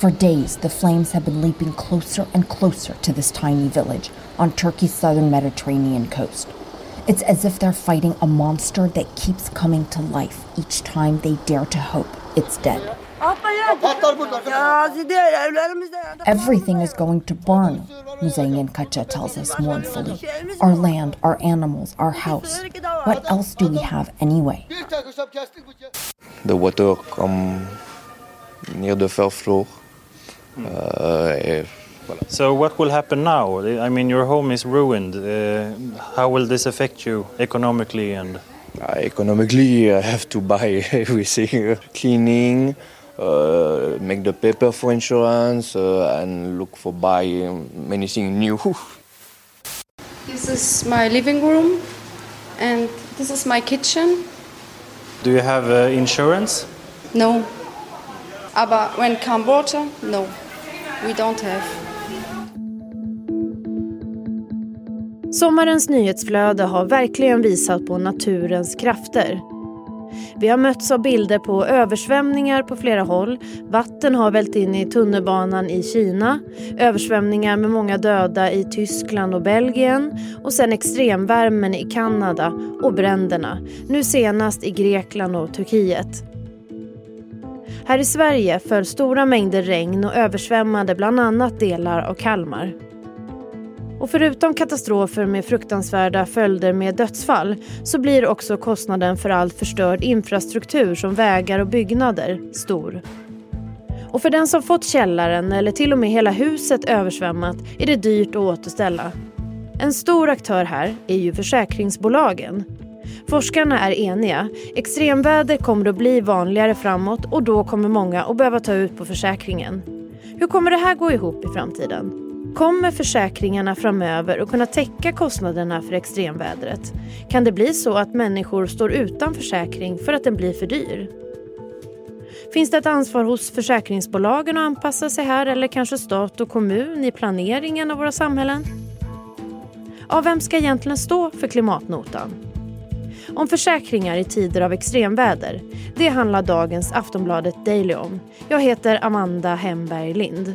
For days, the flames have been leaping closer and closer to this tiny village on Turkey's southern Mediterranean coast. It's as if they're fighting a monster that keeps coming to life each time they dare to hope it's dead. Everything is going to burn, Muzayin Kacha tells us mournfully. Our land, our animals, our house. What else do we have anyway? The water come near the first floor. Uh, So what will happen now? I mean, your home is ruined. Uh, how will this affect you economically and? Uh, economically, I have to buy everything, cleaning, uh, make the paper for insurance, uh, and look for buying many things new. This is my living room and this is my kitchen. Do you have uh, insurance? No. Ah, Aber when come water, no. We don't have. Sommarens nyhetsflöde har verkligen visat på naturens krafter. Vi har mötts av bilder på översvämningar på flera håll. Vatten har vält in i tunnelbanan i Kina. Översvämningar med många döda i Tyskland och Belgien. Och sen extremvärmen i Kanada och bränderna. Nu senast i Grekland och Turkiet. Här i Sverige föll stora mängder regn och översvämmade bland annat delar av Kalmar. Och förutom katastrofer med fruktansvärda följder med dödsfall så blir också kostnaden för all förstörd infrastruktur som vägar och byggnader stor. Och för den som fått källaren eller till och med hela huset översvämmat är det dyrt att återställa. En stor aktör här är ju försäkringsbolagen. Forskarna är eniga. Extremväder kommer att bli vanligare framåt och då kommer många att behöva ta ut på försäkringen. Hur kommer det här gå ihop i framtiden? Kommer försäkringarna framöver att kunna täcka kostnaderna för extremvädret? Kan det bli så att människor står utan försäkring för att den blir för dyr? Finns det ett ansvar hos försäkringsbolagen att anpassa sig här eller kanske stat och kommun i planeringen av våra samhällen? Ja, vem ska egentligen stå för klimatnotan? Om försäkringar i tider av extremväder. Det handlar dagens Aftonbladet Daily om. Jag heter Amanda Hemberg Lind.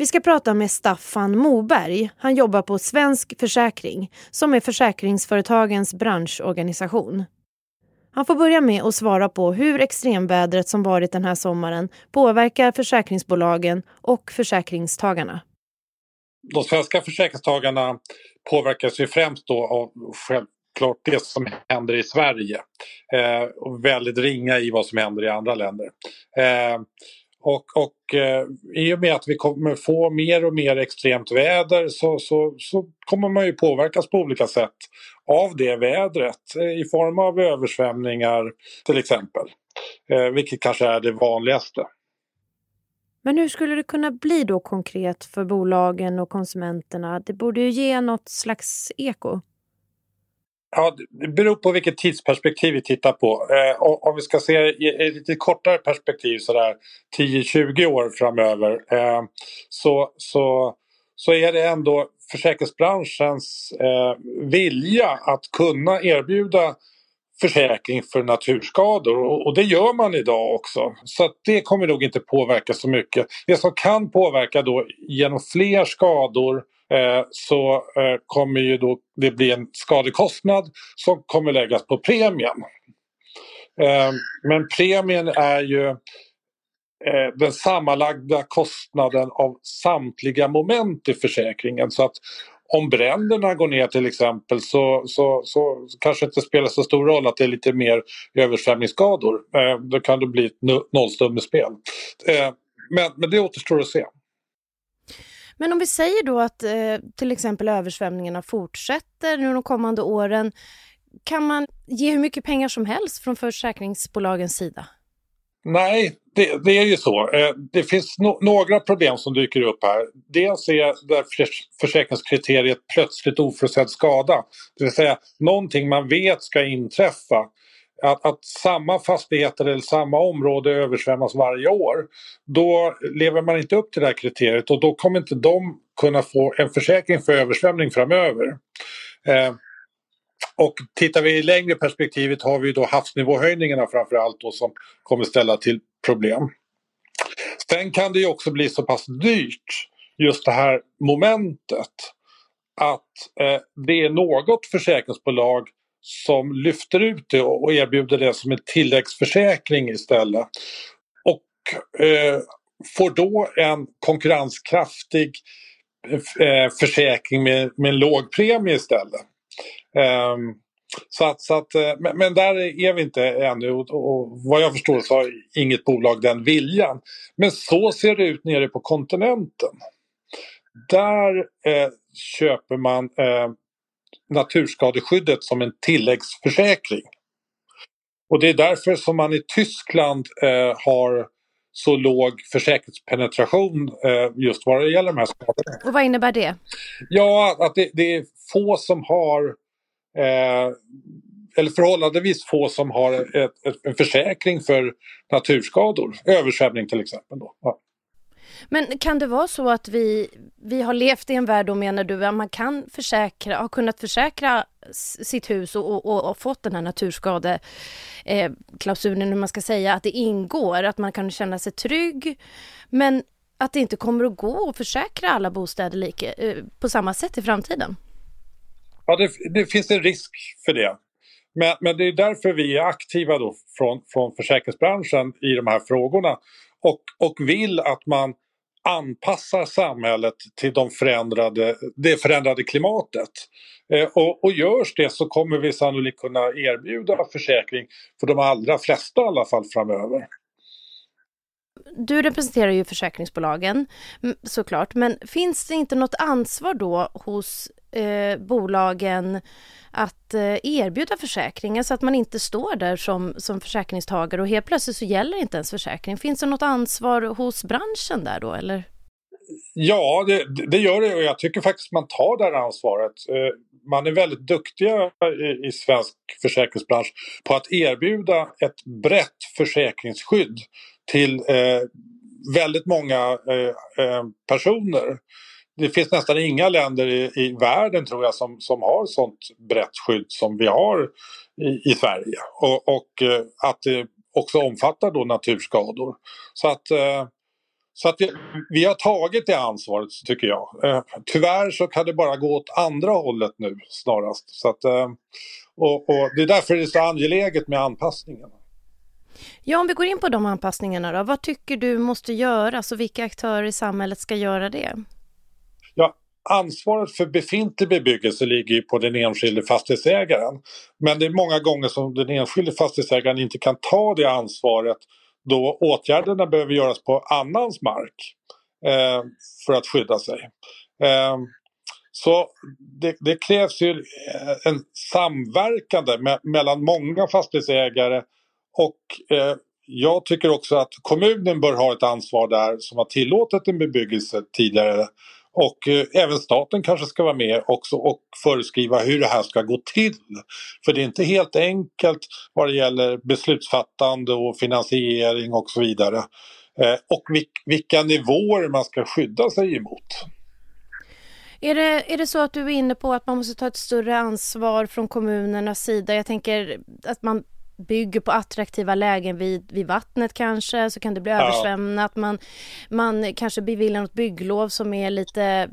Vi ska prata med Staffan Moberg. Han jobbar på Svensk Försäkring som är försäkringsföretagens branschorganisation. Han får börja med att svara på hur extremvädret som varit den här sommaren påverkar försäkringsbolagen och försäkringstagarna. De svenska försäkringstagarna påverkas ju främst då av självklart det som händer i Sverige eh, och väldigt ringa i vad som händer i andra länder. Eh, och, och eh, i och med att vi kommer få mer och mer extremt väder så, så, så kommer man ju påverkas på olika sätt av det vädret eh, i form av översvämningar till exempel. Eh, vilket kanske är det vanligaste. Men hur skulle det kunna bli då konkret för bolagen och konsumenterna? Det borde ju ge något slags eko. Ja, det beror på vilket tidsperspektiv vi tittar på. Eh, om vi ska se i ett lite kortare perspektiv sådär 10-20 år framöver eh, så, så, så är det ändå försäkringsbranschens eh, vilja att kunna erbjuda försäkring för naturskador och, och det gör man idag också. Så det kommer nog inte påverka så mycket. Det som kan påverka då genom fler skador Eh, så eh, kommer ju då det bli en skadekostnad som kommer läggas på premien. Eh, men premien är ju eh, den sammanlagda kostnaden av samtliga moment i försäkringen. Så att om bränderna går ner till exempel så, så, så kanske det inte spelar så stor roll att det är lite mer översvämningsskador. Eh, då kan det bli ett nollstummespel. Eh, men, men det återstår att se. Men om vi säger då att eh, till exempel översvämningarna fortsätter nu de kommande åren. Kan man ge hur mycket pengar som helst från försäkringsbolagens sida? Nej, det, det är ju så. Eh, det finns no några problem som dyker upp här. Dels är det försäkringskriteriet plötsligt oförutsedd skada. Det vill säga någonting man vet ska inträffa att, att, samma fastigheter eller samma område översvämmas varje år, då lever man inte upp till det här kriteriet och då kommer inte de kunna få en försäkring för översvämning framöver. Eh, och tittar vi i längre perspektivet har vi då havsnivåhöjningarna framförallt då som kommer ställa till problem. Sen kan det ju också bli så pass dyrt, just det här momentet, att eh, det är något försäkringsbolag som lyfter ut det och erbjuder det som en tilläggsförsäkring istället. Och eh, får då en konkurrenskraftig eh, försäkring med, med en låg premie istället. Um, så att, så att, eh, men, där är vi inte ännu och, och vad jag förstår så har inget bolag den viljan. Men så ser det ut nere på kontinenten. Där eh, köper man eh, naturskadeskyddet som en tilläggsförsäkring. Och det är därför som man i Tyskland eh, har så låg försäkringspenetration eh, just vad det gäller de här skadorna. Och vad innebär det? Ja, att det, det är få som har eh, eller förhållandevis få som har ett, ett, en försäkring för naturskador. Översvämning till exempel. Då. Ja. Men kan det vara så att vi, vi har levt i en värld, då menar du, att man kan försäkra, har kunnat försäkra sitt hus och, och, och fått den här naturskadeklausulen, eh, hur man ska säga, att det ingår, att man kan känna sig trygg, men att det inte kommer att gå att försäkra alla bostäder lika, eh, på samma sätt i framtiden? Ja, det, det finns en risk för det. Men, men, det är därför vi är aktiva då från, från försäkringsbranschen i de här frågorna och, och vill att man anpassar samhället till de förändrade, det förändrade klimatet. Eh, och, och görs det så kommer vi sannolikt kunna erbjuda försäkring för de allra flesta i alla fall framöver. Du representerar ju försäkringsbolagen såklart, men finns det inte något ansvar då hos eh, bolagen att eh, erbjuda försäkringar så att man inte står där som, som försäkringstagare och helt plötsligt så gäller inte ens försäkring. Finns det något ansvar hos branschen där då eller? Ja, det, det gör det och jag tycker faktiskt man tar det här ansvaret. Eh, man är väldigt duktiga i, i svensk försäkringsbransch på att erbjuda ett brett försäkringsskydd till eh, väldigt många eh, eh, personer det finns nästan inga länder i, i världen tror jag som, som har sånt brett skydd som vi har i, i Sverige. Och, och eh, att det också omfattar då naturskador. Så att, eh, så att vi, vi har tagit det ansvaret tycker jag. Eh, tyvärr så kan det bara gå åt andra hållet nu snarast. Så att, och, och det är därför det är så angeläget med anpassningen. Ja, om vi går in på de anpassningarna då. Vad tycker du måste göras och vilka aktörer i samhället ska göra det? Ja, ansvaret för befintlig bebyggelse ligger på den enskilde fastighetsägaren. Men det är många gånger som den enskilde fastighetsägaren inte kan ta det ansvaret då åtgärderna behöver göras på annans mark eh, för att skydda sig. Eh, så det, det, krävs ju eh, en samverkande med, mellan många fastighetsägare och eh, jag tycker också att kommunen bör ha ett ansvar där som har tillåtit en bebyggelse tidigare och eh, även staten kanske ska vara med också och föreskriva hur det här ska gå till. För det är inte helt enkelt vad det gäller beslutsfattande och finansiering och så vidare. Eh, och vilka nivåer man ska skydda sig emot. Är det, är det så att du är inne på att man måste ta ett större ansvar från kommunernas sida? Jag tänker att man bygger på attraktiva lägen vid, vid vattnet kanske, så kan det bli ja. översvämnat. Man, man kanske beviljar något bygglov som är lite,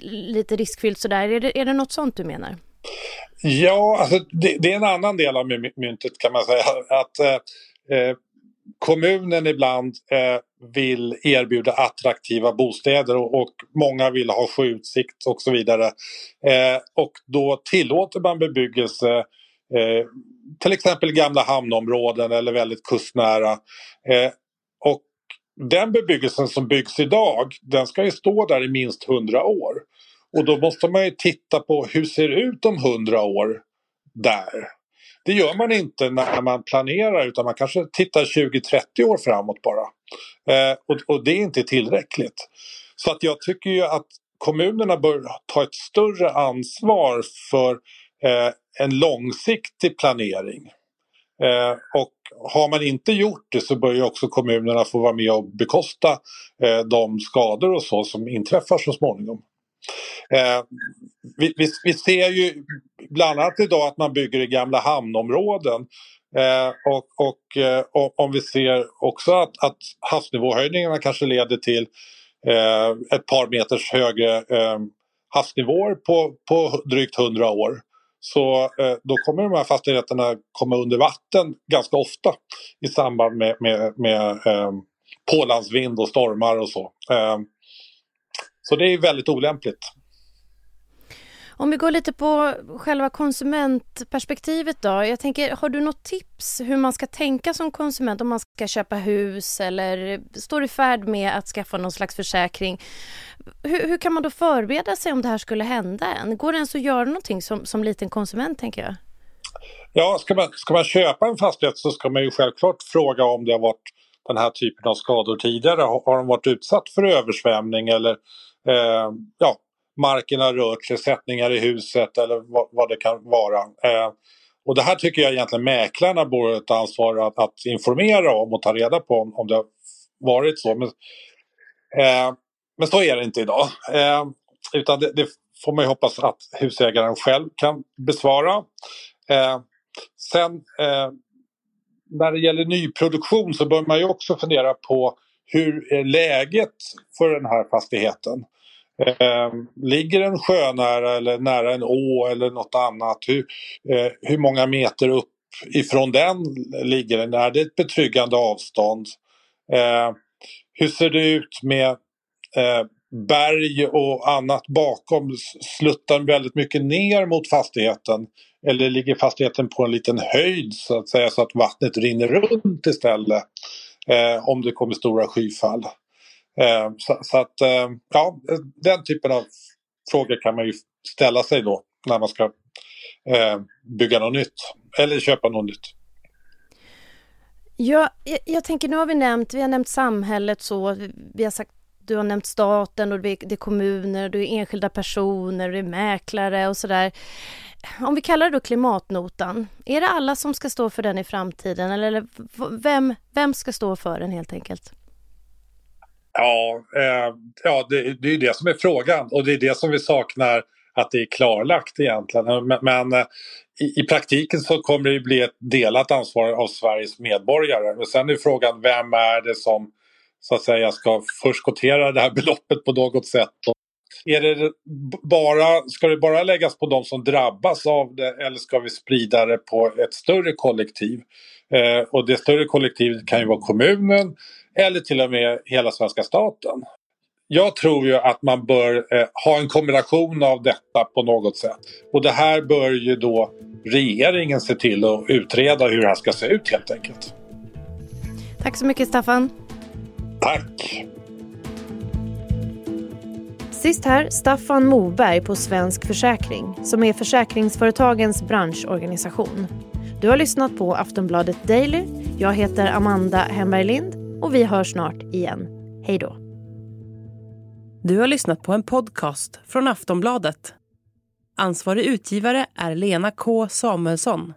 lite riskfyllt sådär. Är det, är det något sånt du menar? Ja, alltså det, det är en annan del av myntet kan man säga. Att eh, eh, kommunen ibland eh, vill erbjuda attraktiva bostäder och, och, många vill ha sjöutsikt och så vidare. Eh, och då tillåter man bebyggelse Eh, till exempel gamla hamnområden eller väldigt kustnära. Eh, och den bebyggelsen som byggs idag den ska ju stå där i minst 100 år. Och då måste man ju titta på hur ser det ut om 100 år där. Det gör man inte när man planerar utan man kanske tittar 20-30 år framåt bara. Eh, och, och, det är inte tillräckligt. Så att jag tycker ju att kommunerna bör ta ett större ansvar för Eh, en långsiktig planering. Eh, och har man inte gjort det så bör ju också kommunerna få vara med och bekosta eh, de skador och så som inträffar så småningom. Eh, vi, vi, vi, ser ju bland annat idag att man bygger i gamla hamnområden. Eh, och, och, eh, och, om vi ser också att, att havsnivåhöjningarna kanske leder till eh, ett par meters högre eh, havsnivåer på, på drygt 100 år. Så eh, då kommer de här fastigheterna komma under vatten ganska ofta i samband med, med, med eh, pålandsvind och stormar och så. Eh, så det är väldigt olämpligt. Om vi går lite på själva konsumentperspektivet då. Jag tänker, har du något tips hur man ska tänka som konsument om man ska köpa hus eller står i färd med att skaffa någon slags försäkring? Hur, hur kan man då förbereda sig om det här skulle hända en? Går det ens att göra någonting som, som liten konsument tänker jag? Ja, ska man, ska man köpa en fastighet så ska man ju självklart fråga om det har varit den här typen av skador tidigare. Har, har de varit utsatt för översvämning eller eh, ja, marken har rört sig, sättningar i huset eller vad, vad det kan vara. Eh, och det här tycker jag egentligen mäklarna borde ta ansvar att, att informera om och ta reda på om, om det har varit så. Men, eh, men så är det inte idag. Eh, utan det, det, får man ju hoppas att husägaren själv kan besvara. Eh, sen eh, när det gäller nyproduktion så bör man ju också fundera på hur är läget för den här fastigheten? Eh, ligger den sjönära eller nära en å eller något annat? Hur, eh, hur många meter upp ifrån den ligger den? Är det ett betryggande avstånd? Eh, hur ser det ut med eh, berg och annat bakom? Sluttar väldigt mycket ner mot fastigheten? Eller ligger fastigheten på en liten höjd så att säga så att vattnet rinner runt istället? Eh, om det kommer stora skyfall. Ehm, så, så, att ehm, ja, den typen av frågor kan man ju ställa sig då när man ska ehm, bygga något nytt eller köpa något nytt. Ja, jag, jag, tänker nu har vi nämnt, vi har nämnt samhället så, vi har sagt du har nämnt staten och det är kommuner, det är enskilda personer, det är mäklare och sådär. Om vi kallar det då klimatnotan, är det alla som ska stå för den i framtiden eller vem, vem ska stå för den helt enkelt? Ja, eh, ja det, det är det som är frågan och det är det som vi saknar att det är klarlagt egentligen. Men, men eh, i, i, praktiken så kommer det bli ett delat ansvar av Sveriges medborgare. Och sen är frågan vem är det som så att säga ska förskottera det här beloppet på något sätt. Är det bara, ska det bara läggas på de som drabbas av det eller ska vi sprida det på ett större kollektiv? Eh, och det större kollektivet kan ju vara kommunen eller till och med hela svenska staten. Jag tror ju att man bör eh, ha en kombination av detta på något sätt. Och det här bör ju då regeringen se till att utreda hur det här ska se ut helt enkelt. Tack så mycket Staffan. Tack. Sist här Staffan Moberg på Svensk Försäkring som är försäkringsföretagens branschorganisation. Du har lyssnat på Aftonbladet Daily. Jag heter Amanda Hemberg Lind och vi hörs snart igen. Hej då. Du har lyssnat på en podcast från Aftonbladet. Ansvarig utgivare är Lena K Samuelsson.